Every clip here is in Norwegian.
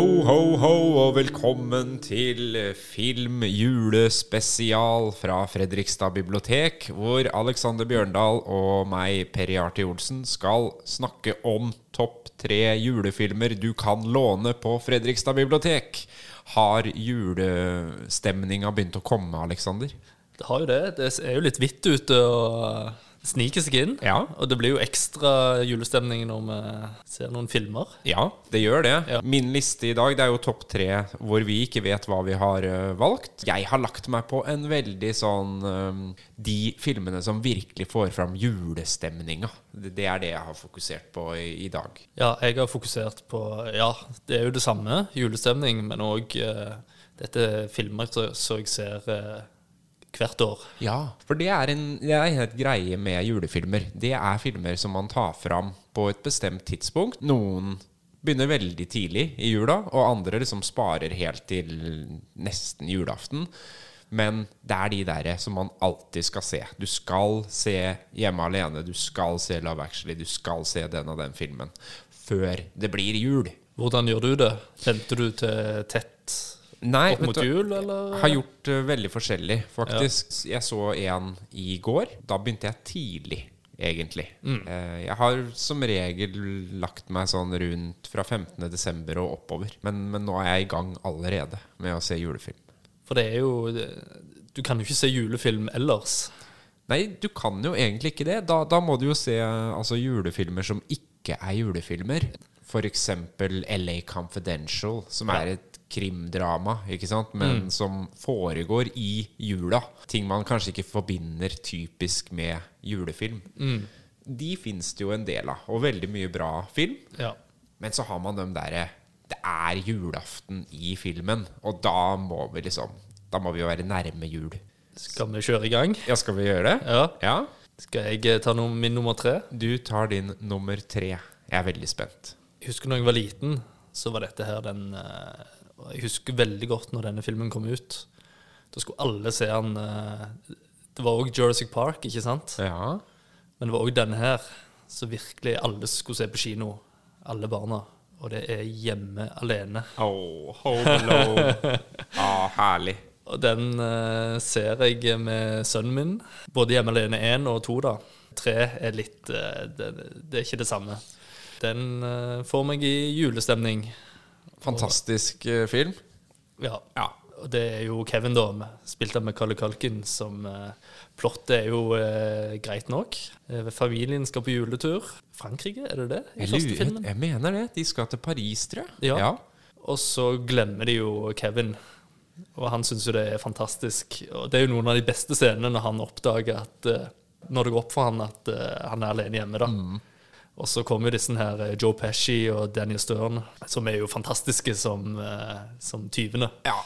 Ho, ho, ho, og velkommen til filmjulespesial fra Fredrikstad bibliotek, hvor Alexander Bjørndal og meg, Peri Arti Olsen, skal snakke om topp tre julefilmer du kan låne på Fredrikstad bibliotek. Har julestemninga begynt å komme, Alexander? Det har jo det. Det er jo litt hvitt ute og sniker seg inn. Ja. Og det blir jo ekstra julestemning når vi ser noen filmer. Ja, det gjør det. Ja. Min liste i dag det er jo topp tre hvor vi ikke vet hva vi har eh, valgt. Jeg har lagt meg på en veldig sånn eh, De filmene som virkelig får fram julestemninga. Det, det er det jeg har fokusert på i, i dag. Ja, jeg har fokusert på Ja, det er jo det samme, julestemning, men òg eh, dette er filmer som jeg ser hvert år. Ja, for det er en, det er en helt greie med julefilmer. Det er filmer som man tar fram på et bestemt tidspunkt. Noen begynner veldig tidlig i jula, og andre liksom sparer helt til nesten julaften. Men det er de der som man alltid skal se. Du skal se Hjemme alene, du skal se Love Actually, du skal se den og den filmen før det blir jul. Hvordan gjør du det? Venter du til tett Nei, opp mot du- jul, eller? har gjort uh, veldig forskjellig, faktisk. Jeg så en i går. Da begynte jeg tidlig, egentlig. Eh, jeg har som regel lagt meg sånn rundt fra 15. desember og oppover. Men, men nå er jeg i gang allerede med å se julefilm. For det er jo Du kan jo ikke se julefilm ellers. Nei, du kan jo egentlig ikke det. Da, da må du jo se altså, julefilmer som ikke er julefilmer. Eksempel LA Confidential, som er et krimdrama, ikke sant? men som foregår i jula. Ting man kanskje ikke forbinder typisk med julefilm. De fins det jo en del av, og veldig mye bra film. Ja. Men så har man dem derre Det er julaften i filmen, og da må vi liksom Da må vi jo være nærme jul. Skal vi kjøre i gang? Ja, skal vi gjøre det? Ja. Ja. Skal jeg eh, ta min nummer tre? Du tar din nummer tre. Jeg er veldig spent. Jeg husker når jeg var liten, så var dette her den og Jeg husker veldig godt når denne filmen kom ut. Da skulle alle se den eh, Det var òg Jurassic Park, ikke sant? Ja. Men det var òg denne her Så virkelig alle skulle se på kino. Alle barna. Og det er Hjemme alene. Oh, home alone. ah, herlig. Og den uh, ser jeg med sønnen min. Både Hjemme alene 1 og 2, da. 3 er litt uh, det, det er ikke det samme. Den uh, får meg i julestemning. Fantastisk eh, film. Ja. Og det er jo Kevin, da, spilt av Macaulay Culkin, som eh, Plottet er jo eh, greit nok. Eh, familien skal på juletur. Frankrike, er det det? I Jeg, første filmen? jeg mener det. De skal til Paris, tror jeg. Ja. Og så glemmer de jo Kevin. Og han syns jo det er fantastisk. Og det er jo noen av de beste scenene når han oppdager at eh, Når det går opp for han at eh, han er alene hjemme, da. Og så kommer disse her eh, Joe Pesci og Daniel Stern, som er jo fantastiske som, eh, som tyvene. Ja.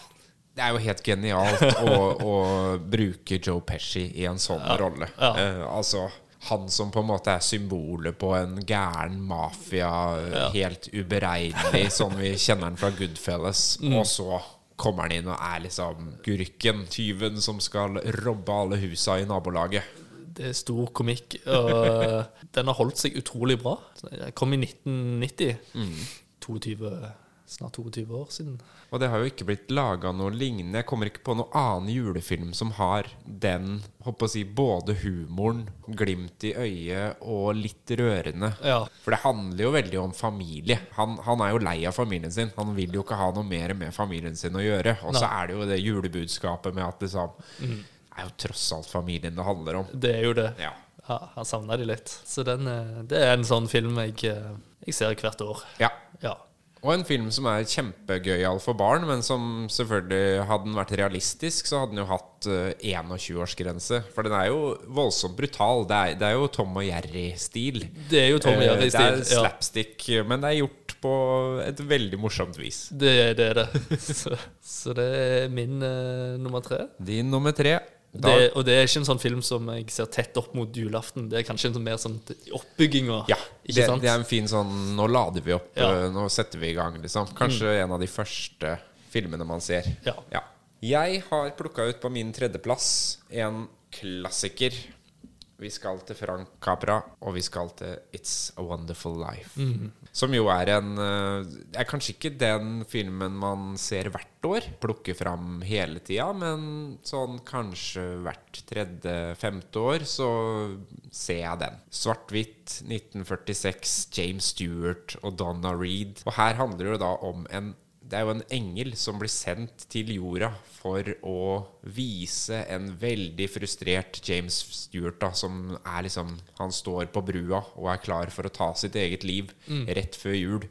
Det er jo helt genialt å, å bruke Joe Pesci i en sånn rolle. Ja. Uh, altså han som på en måte er symbolet på en gæren mafia, Ja. helt uberegnelig, sånn vi kjenner han fra Goodfellas. Mm. Og så kommer han inn og er liksom gurken, tyven som skal robbe alle husa i nabolaget. Det er stor komikk. Og den har holdt seg utrolig bra. Jeg kom i 1990. 22, snart 22 år siden. Og det har jo ikke blitt laga noe lignende. Jeg kommer ikke på noen annen julefilm som har den håper å si, både humoren, glimt i øyet og litt rørende. Ja. For det handler jo veldig om familie. Han, han er jo lei av familien sin. Han vil jo ikke ha noe mer med familien sin å gjøre. Og så er det jo det julebudskapet med at liksom, det er jo tross alt familien det handler om. Det er jo det. Ja. Ja, han savna de litt. Så den, eh, det er en sånn film jeg, eh, jeg ser hvert år. ja. Ja. Og en film som er kjempegøyal for barn, men som selvfølgelig Hadde den vært realistisk, så hadde den jo hatt eh, 21-årsgrense. For den er jo voldsomt brutal. Det er, det er jo Tom og Jerry-stil. Det er jo Tom og Eh, Jerry-stil, Det er ja. slapstick, men det er gjort på et veldig morsomt vis. Det, det er det. Så, så det er min uh, nummer tre. Din nummer tre. Det, og det er ikke en sånn film som jeg ser tett opp mot julaften. Det er kanskje en sånn mer sånn oppbygginga. ja, ikke det, det er en fin sånn Nå lader vi opp, Ja. Mm. eh, nå setter vi i gang, liksom. Kanskje en av de første filmene man ser. Ja. Jeg har plukka ut på min tredjeplass en klassiker. Vi skal til Frank Capra, og vi skal til It's a Wonderful Life. Mm. Som jo er en Det er kanskje ikke den filmen man ser hvert år, plukker fram hele tida, men sånn kanskje hvert tredje-femte år så ser jeg den. Svart-hvitt, 1946, James Stewart og Donna Reed. Og her handler det da om en det er jo en engel som blir sendt til jorda for å vise en veldig frustrert James Stewart, da, som er liksom Han står på brua og er klar for å ta sitt eget liv rett før jul.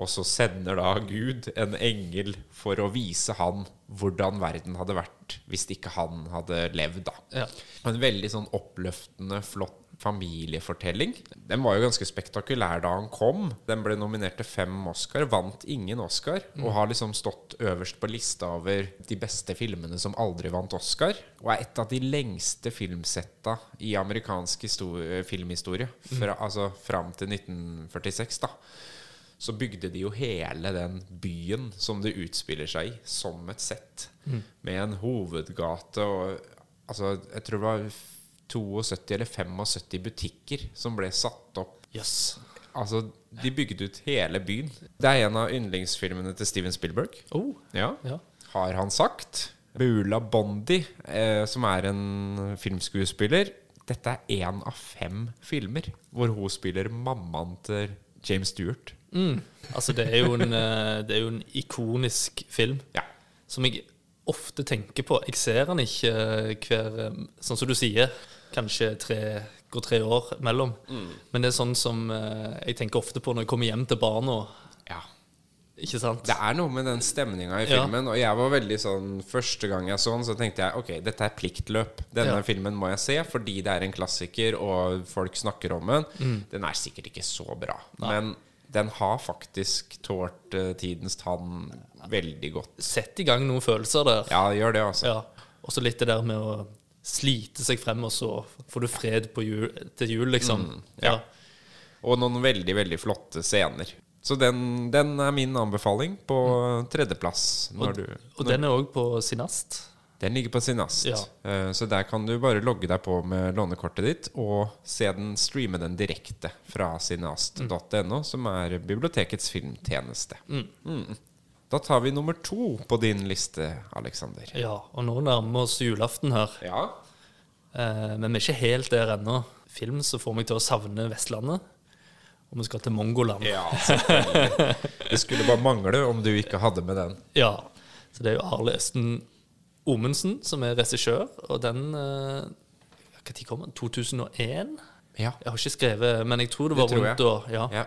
Og så sender da Gud en engel for å vise han hvordan verden hadde vært hvis ikke han hadde levd, da. Ja. En veldig sånn oppløftende, flott familiefortelling. Den var jo ganske spektakulær da han kom. Den ble nominert til fem Oscar, vant ingen Oscar, og har liksom stått øverst på lista over de beste filmene som aldri vant Oscar. Og er et av de lengste filmsetta i amerikansk filmhistorie, fra, altså fram til 1946, da så bygde de jo hele den byen som det utspiller seg i, som et sett. Med en hovedgate og Altså, jeg tror det var 72 eller 75 butikker som ble satt opp. Yes. Altså, de bygde ut hele byen. Det er en av yndlingsfilmene til Steven Spielberg. Oh, Ja. ja. Har han sagt. Bula Bondi, eh, som er en filmskuespiller Dette er én av fem filmer hvor hun spiller mammaen til James Stewart. Altså, det er en, eh, det er jo en ikonisk film Ja. som jeg ofte tenker på. Jeg ser den ikke eh, hver eh, Sånn som du sier, kanskje tre, går tre år mellom. Men det er sånn som eh, jeg tenker ofte på når jeg kommer hjem til barna. ja. Ikke sant? Det er noe med den stemninga i Ja. filmen. Og jeg var veldig sånn Første gang jeg så den, så tenkte jeg ok, dette er pliktløp. Denne Ja. filmen må jeg se fordi det er en klassiker, og folk snakker om den. Mm. Den er sikkert ikke så bra, men den har faktisk tålt uh, tidens tann veldig godt. Sett i gang noen følelser der. Ja, gjør det, altså. Ja. Og så litt det der med å slite seg frem, og så får du fred på jul, til jul, liksom. Mm, ja. Og noen veldig, veldig flotte scener. Så den, den er min anbefaling på tredjeplass. Når du, Og den er òg på Sinast. Den ligger på Sinast. Ja. Eh, Så der kan du bare logge deg på med lånekortet ditt og se den, streame den direkte fra sinast.no, som er bibliotekets filmtjeneste. Mm. Da tar vi nummer to på din liste, Aleksander. Ja, og nå nærmer vi oss julaften her. Ja. Eh, men vi er ikke helt der ennå. Film som får meg til å savne Vestlandet. Og vi skal til Mongoland. ja. Det skulle bare mangle om du ikke hadde med den. Ja. Så det er jo Arle Østen Omundsen som er regissør, og den eh, Når kom den? 2001? Ja. Jeg har ikke skrevet, men jeg tror det var Det rundt da. Ja. ja.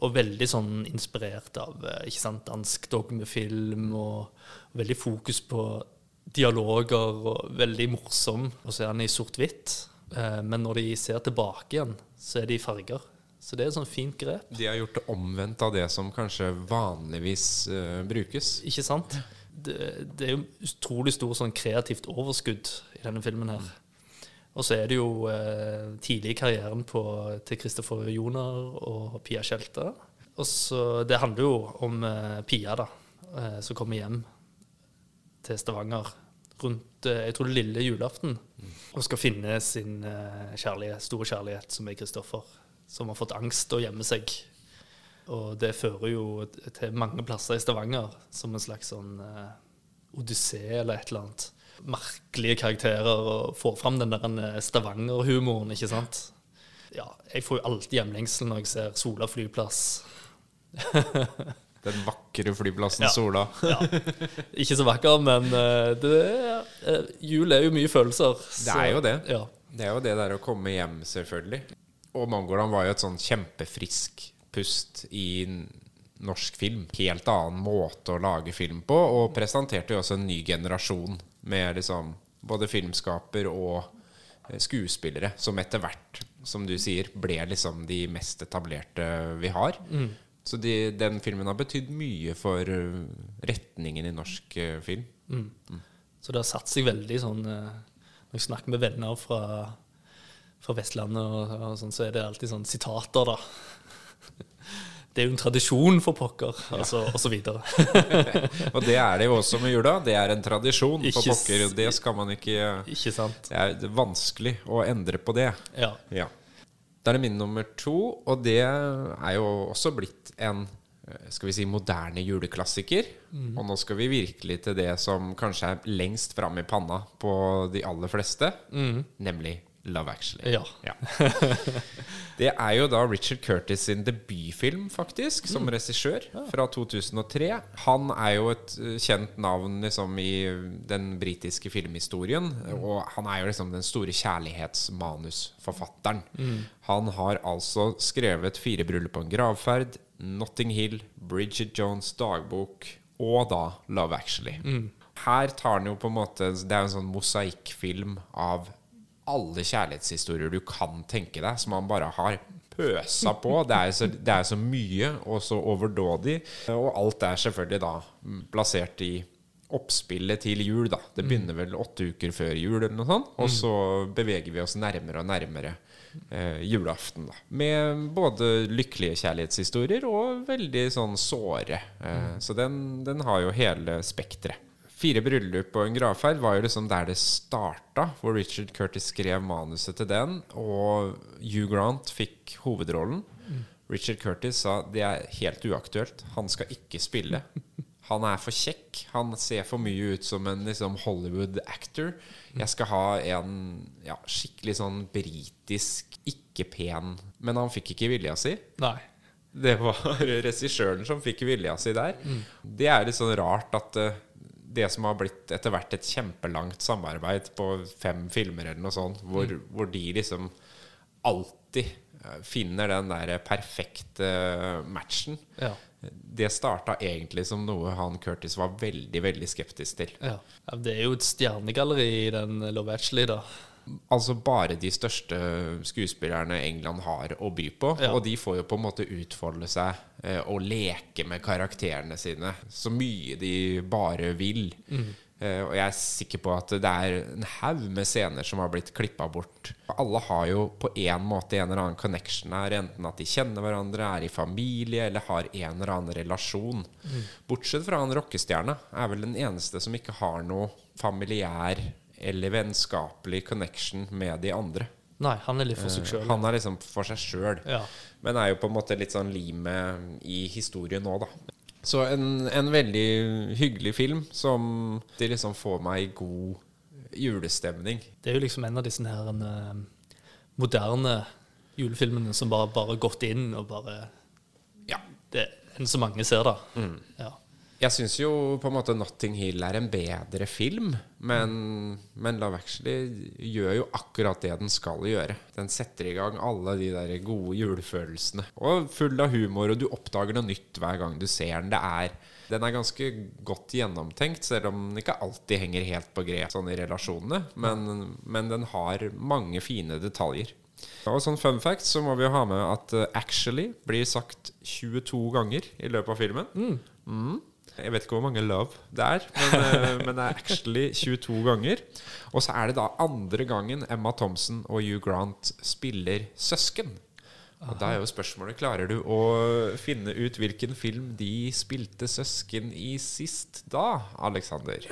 Og veldig sånn inspirert av eh, ikke sant, dansk dogmefilm, og veldig fokus på dialoger, og veldig morsom. Og så er han i sort-hvitt. Eh, Men når de ser tilbake igjen, så er de i farger. Så det er et sånn fint grep. De har gjort det omvendt av det som kanskje vanligvis uh, brukes. Ikke sant? Det, det er jo utrolig stor sånn kreativt overskudd i denne filmen her. Og så er det jo eh, tidlig i karrieren på, til Kristoffer Joner og Pia Tjelta. Og så Det handler jo om eh, Pia, da, eh, som kommer hjem til Stavanger rundt eh, jeg tror lille julaften og skal finne sin eh, kjærlighet, store kjærlighet, som er Kristoffer, som har fått angst og gjemmer seg. Og det fører jo til mange plasser i Stavanger som en slags sånn eh, odyssé eller et eller annet. Merkelige karakterer og får fram den der eh, Stavanger-humoren, ikke sant. Ja, jeg får jo alltid hjemlengsel når jeg ser Sola flyplass. Den vakre flyplassen Ja. Sola. Ja. Ikke så vakker, men eh, det er, eh, jul er jo mye følelser. Det er jo det. Ja. Det er jo det der å komme hjem, selvfølgelig. Og Mangoland var jo et sånn kjempefrisk pust i norsk film. Helt annen måte å lage film på, og presenterte jo også en ny generasjon med liksom både filmskaper og eh, skuespillere, som etter hvert, som du sier, ble liksom de mest etablerte vi har. Så de, den filmen har betydd mye for eh, retningen i norsk eh, film. Så det har satt seg veldig sånn Når jeg snakker med venner fra, fra Vestlandet, og, og sånn, så er det alltid sånn sitater, da. det er jo en tradisjon for pokker, altså, og så videre. Og det er det jo også med jula. Det er en tradisjon for pokker. Det skal man ikke Ikke sant? Det er vanskelig å endre på det. Ja. Ja. Da er det min nummer to, og det er jo også blitt en eh, skal vi si moderne juleklassiker. Og nå skal vi virkelig til det som kanskje er lengst fram i panna på de aller fleste, nemlig Love Actually. Ja. Ja. Det er jo da Richard Curtis sin debutfilm, faktisk, som regissør, fra 2003. Han er jo et eh, kjent navn liksom, i den britiske filmhistorien. Og han er jo liksom den store kjærlighetsmanusforfatteren. Han har altså skrevet 'Fire bryllup og en gravferd', 'Notting Hill', 'Bridget Jones' dagbok og da 'Love Actually'. Her tar han jo på en måte Det er jo en sånn mosaikkfilm av alle kjærlighetshistorier du kan tenke deg, som han bare har pøsa på. Det er, så, det er så mye og så overdådig. Og alt er selvfølgelig da plassert i oppspillet til jul. da Det begynner vel åtte uker før jul, eller noe sånt. Og så beveger vi oss nærmere og nærmere eh, julaften. da Med både lykkelige kjærlighetshistorier og veldig sånn såre. Eh, Så den, den har jo hele spekteret. Fire bryllup og en gravferd var jo liksom der det starta, hvor Richard Curtis skrev manuset til den, og Hugh Grant fikk hovedrollen. Richard Curtis sa det er helt uaktuelt, han skal ikke spille. Han er for kjekk, han ser for mye ut som en liksom, Hollywood-actor. Jeg skal ha en ja, skikkelig sånn britisk, ikke pen Men han fikk ikke vilja si. Nei. Det var regissøren som fikk vilja si der. Det er litt sånn rart at eh, det som har blitt etter hvert et kjempelangt samarbeid på fem filmer eller noe sånt, hvor, hvor de liksom alltid eh, finner den der perfekte matchen. Ja. Det starta egentlig som noe han Curtis var veldig, veldig skeptisk til. ja det er jo et stjernegalleri i den Love Actually, da. Altså bare de største skuespillerne England har å by på. Ja. Og de får jo på en måte utfolde seg eh, og leke med karakterene sine så mye de bare vil. Eh, og jeg er sikker på at det er en haug med scener som har blitt klippa bort. Alle har jo på en måte en eller annen connection her, enten at de kjenner hverandre, er i familie eller har en eller annen relasjon. Bortsett fra han rockestjerna er vel den eneste som ikke har noe familiær eller vennskapelig connection med de andre. Nei, han er litt for seg sjøl. Han er liksom for seg sjøl, Ja. men er jo på en måte litt sånn limet i historien nå, da. Så en, en veldig hyggelig film som de liksom får meg i god julestemning. Det er jo liksom en av disse her en, moderne julefilmene som bare har gått inn og bare Ja. Det er en så mange ser, da. Ja. Jeg syns jo på en måte Notting Hill er en bedre film, men, men Love Actually gjør jo akkurat det den skal gjøre. Den setter i gang alle de der gode julefølelsene. Og full av humor, og du oppdager noe nytt hver gang du ser den. Det er, den er ganske godt gjennomtenkt, selv om den ikke alltid henger helt på grep sånn i relasjonene. Men, men den har mange fine detaljer. Og sånn fun fact så må vi jo ha med at uh, 'actually' blir sagt 22 ganger i løpet av filmen. Mm. Mm. Jeg vet ikke hvor mange love det er, men, eh, men det er actually 22 ganger. Og så er det da andre gangen Emma Thompson og Hugh Grant spiller søsken. Og da er jo spørsmålet Klarer du å finne ut hvilken film de spilte søsken i sist da, Alexander?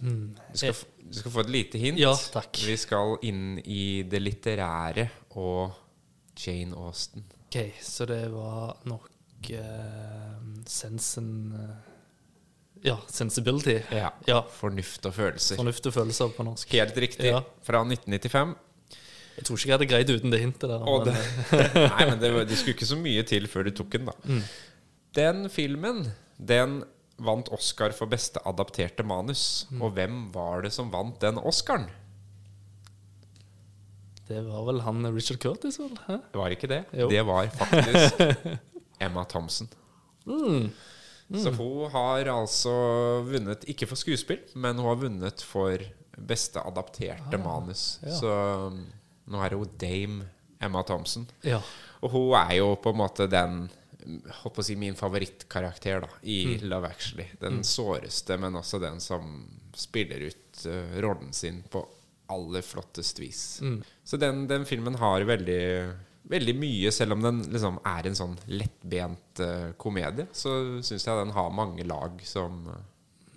Du skal, du skal få et lite hint. Ja, takk. Vi skal inn i det litterære og Jane Austen. OK, så det var nok uh, sensen eh, Ja, sensibility. Ja. Ja. Fornuft og følelser. Fornuft og følelser på norsk. Helt riktig. Ja. Fra 1995. Jeg tror ikke jeg hadde greid uten det hintet der. Men, det, nei, men det, det skulle ikke så mye til før du tok den, da. Den filmen, den vant Oscar for beste adapterte manus. Og hvem var det som vant den Oscaren? det var vel han Richard Curtis, vel? Hæ? Det var ikke det. Jo. Det var faktisk Emma Thompson. Så hun har altså vunnet, ikke for skuespill, men hun har vunnet for beste adapterte manus. ja. Så um, nå er hun dame Emma Thompson. Ja. Og hun er jo på en måte den håper å si min favorittkarakter da i Love Actually. Den såreste, men også den som spiller ut uh, rollen sin på aller flottest vis. Så den, den filmen har veldig, veldig mye, selv om den liksom er en sånn lettbent uh, komedie, så syns jeg den har mange lag som uh,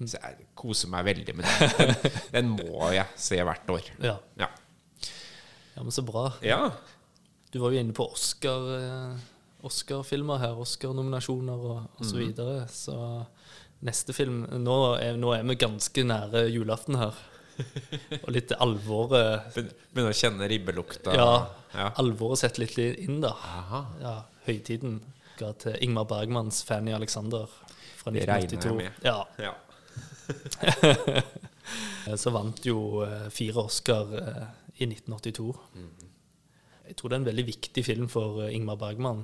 Jeg koser meg veldig med den. Den, må jeg se hvert år. Ja. Ja. ja, men så bra. ja. Du var jo inne på Oscar, eh, Oscar-filmer her, Oscar-nominasjoner og, og så videre. Så neste film nå er, nå er vi ganske nære julaften her. Og litt alvoret Begyn- Begynner å kjenne ribbelukta. Ja, Ja. alvoret setter litt inn, da. Ja, Høytiden ga til Ingmar Bergmanns Fanny Alexander fra Det regner jeg 1982. med. Ja, Ja. Eh, Så vant jo eh, fire Oscar eh, i 1982. Jeg tror det er en veldig viktig film for eh, Ingmar Bergman.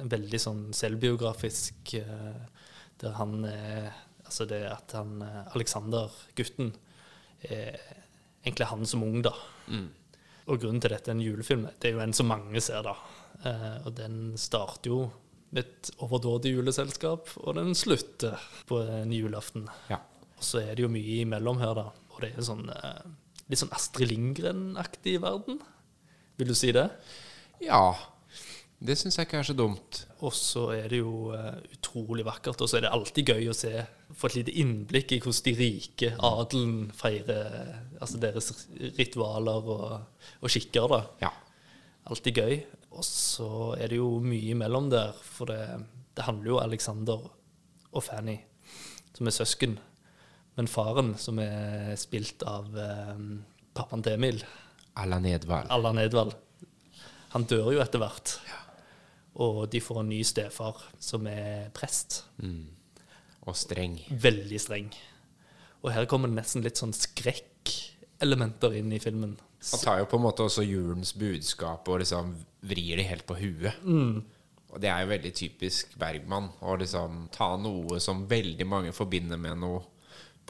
En veldig sånn selvbiografisk eh, Der han eh, Altså det at han eh, Alexander, gutten, egentlig han som ung, da. Og grunnen til dette er en julefilm. Det er jo en som mange ser, da. Eh, og den starter jo med et overdådig juleselskap, og den slutter på en julaften. ja. Og så er det jo mye imellom her, da. Og det er sånn eh, litt sånn Astrid Lindgren-aktig verden. Vil du si det? ja. Det syns jeg ikke er så dumt. Og så er det jo eh, utrolig vakkert. Og så er det alltid gøy å se, få et lite innblikk i hvordan de rike, adelen, feirer altså deres ritualer og, og skikker. da. Ja. Alltid gøy. Og så er det jo mye imellom der, for det, det handler jo om Alexander og Fanny, som er søsken. Men faren, som er spilt av eh, pappaen til Emil, Allan Edvald. Allan Edvald, han dør jo etter hvert. Og de får en ny stefar som er prest. Og streng. Veldig streng. Og her kommer det nesten litt sånn skrekkelementer inn i filmen. Han tar jo på en måte også julens budskap og liksom vrir det helt på huet. Og det er jo veldig typisk Bergman å liksom ta noe som veldig mange forbinder med noe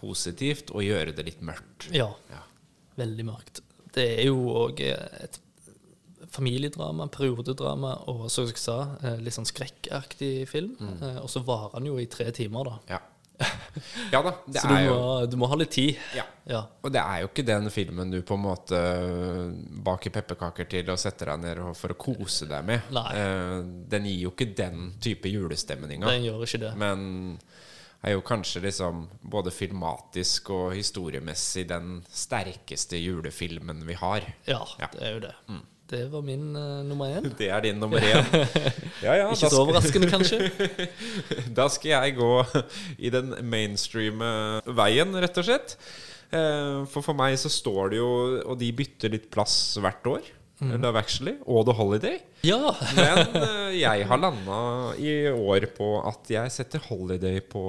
positivt, og gjøre det litt mørkt. Ja, Ja. veldig mørkt. Det er jo òg et familiedrama, periodedrama, og som jeg sa, eh, litt sånn skrekkaktig film. Mm. Og så varer den jo i tre timer, da. Ja, ja da. Så du må, jo du må ha litt tid. ja. Ja. Og det er jo ikke den filmen du på en måte baker pepperkaker til og setter deg ned for å kose deg med. Nei. Eh, Den gir jo ikke den type julestemninga. Den gjør ikke det. Men er jo kanskje liksom både filmatisk og historiemessig den sterkeste julefilmen vi har. Ja, Ja. det er jo det. Det var min uh, nummer én. Det er din nummer én. Ja, ja, Ikke så overraskende, kanskje. Da skal jeg gå i den mainstreame veien, rett og slett. Eh, For for meg så står det jo Og de bytter litt plass hvert år. Love Actually og The Holiday. Ja. Men eh, jeg har landa i år på at jeg setter Holiday på,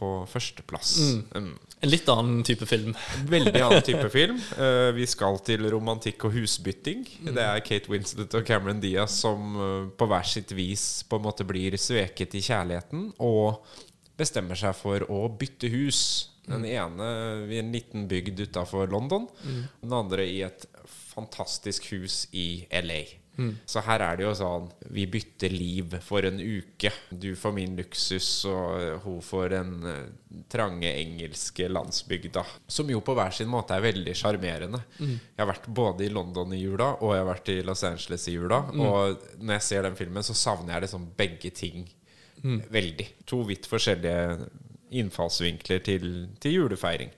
på førsteplass. Mm. En litt annen type film. Veldig annen type film. Uh, vi skal til romantikk og husbytting. Det er Kate Winslet og Cameron Diaz som uh, på hver sitt vis på en måte blir sveket i kjærligheten og bestemmer seg for å bytte hus. Den ene i en liten bygd utafor London, den andre i et fantastisk hus i LA. Så her er det jo sånn Vi bytter liv for en uke. Du får min luksus, og hun får den eh, trange engelske landsbygda. Som jo på hver sin måte er veldig sjarmerende. Jeg har vært både i London i jula, og jeg har vært i Los Angeles i jula. Og når jeg ser den filmen, så savner jeg liksom begge ting veldig. To vidt forskjellige innfallsvinkler til, til julefeiring.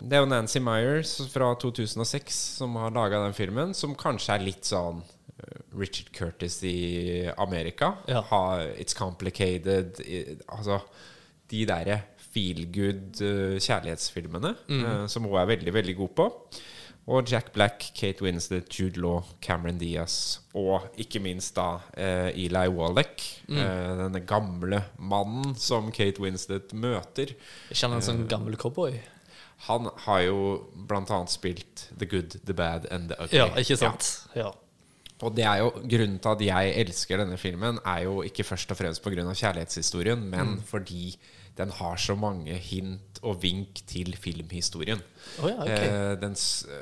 Det er jo Nancy Myers fra 2006 som har laga den filmen, som kanskje er litt sånn Richard Curtis i Amerika. Ja. Ha, it's complicated i- Altså de derre feel good uh, kjærlighetsfilmene uh, som hun er veldig, veldig god på. Og Jack Black, Kate Winslet, Jude Law, Cameron Diaz og ikke minst da eh, Eli Wallach. Eh, denne gamle mannen som Kate Winslet møter. Ikke han en sånn gammel cowboy? Han har jo blant annet spilt The Good, The Bad and The Ugly. Ja, ikke sant? Ja. Og det er jo grunnen til at jeg elsker denne filmen, er jo ikke først og fremst pga. kjærlighetshistorien, men fordi den har så mange hint og vink til filmhistorien. Oh, ja, okay. Eh, den,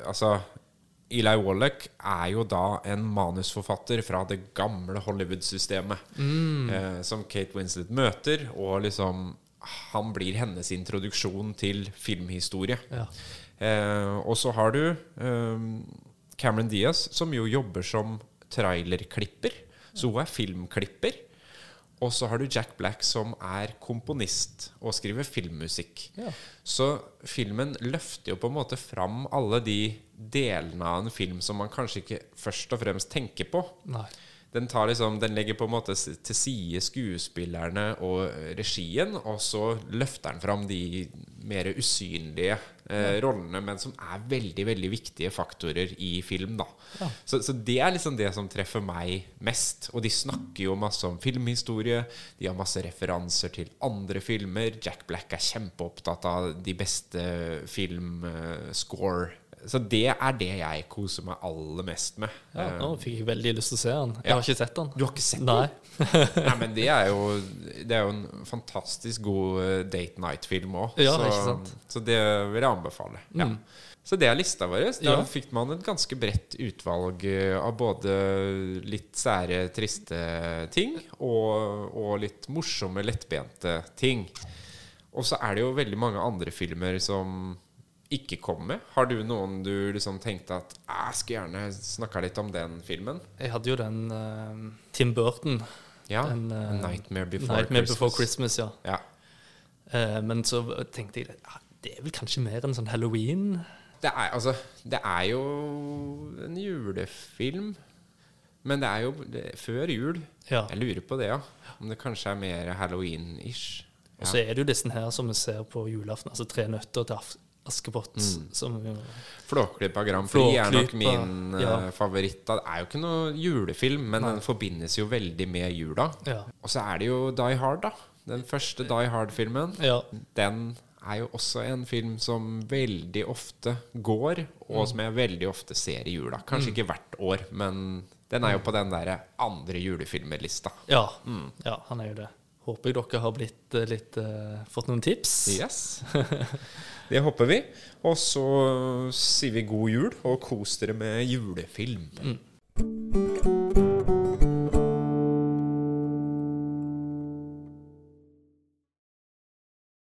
altså Eli Wallach er jo da en manusforfatter fra det gamle Hollywood-systemet, Mm. eh, som Kate Winslet møter, og liksom Han blir hennes introduksjon til filmhistorie. Ja. Eh, og så har du eh, Cameron Diaz, som jo jobber som trailerklipper. Så hun er filmklipper. Og så har du Jack Black, som er komponist og skriver filmmusikk. Ja. Så filmen løfter jo på en måte fram alle de delene av en film som man kanskje ikke først og fremst tenker på. Nei. Den, tar liksom, den legger på en måte til side skuespillerne og regien, og så løfter den fram de mer usynlige eh, rollene, men som er veldig veldig viktige faktorer i film. da Ja. så, så det er liksom det som treffer meg mest. Og de snakker jo masse om filmhistorie, de har masse referanser til andre filmer. Jack Black er kjempeopptatt av de beste filmscore. Så det er det jeg koser meg aller mest med. Ja, Eh, nå fikk jeg veldig lyst til å se den. Jeg Ja. har ikke sett den. du har ikke sett Nei. den? Nei, men det er jo Det er jo en fantastisk god eh, date night-film òg. Ja, så, ikke sant? så det vil jeg anbefale. Ja. Mm. Så det er lista vår. Da Ja. fikk man et ganske bredt utvalg eh, av både litt sære, triste ting og, og litt morsomme, lettbente ting. Og så er det jo veldig mange andre filmer som ikke kom med. Har du noen du liksom tenkte at "Ah, jeg skulle gjerne snakka litt om den filmen? Jeg hadde jo den uh, Tim Burton. Ja. Den, eh, Nightmare Before Nightmare Christmas. Before Christmas, ja. Ja. Uh, men så tenkte jeg ja, det er vel kanskje mer en sånn halloween? Det er, altså, det er jo en julefilm. Men det er jo det, før jul. Ja. Jeg lurer på det, ja. Om det kanskje er mer halloween-ish. Og så er det jo disse her som vi ser på julaften, altså Tre nøtter til Af- Askepott. Mm. Som jo Flåklypa Grand Prix er nok min ja. eh, favoritt. Det er jo ikke noe julefilm, men den forbindes jo veldig med jula. Ja. Og så er det jo Die Hard, da. Den første Die Hard-filmen. ja. Den er jo også en film som veldig ofte går, og som jeg veldig ofte ser i jula. Kanskje ikke hvert år, men den er jo på den der andre julefilmerlista. Ja, Mm. ja, han er jo det. Håper jeg dere har blitt eh, litt uh, fått noen tips. Yes. Det håper vi. Og så sier vi god jul, og kos dere med julefilm. Mm.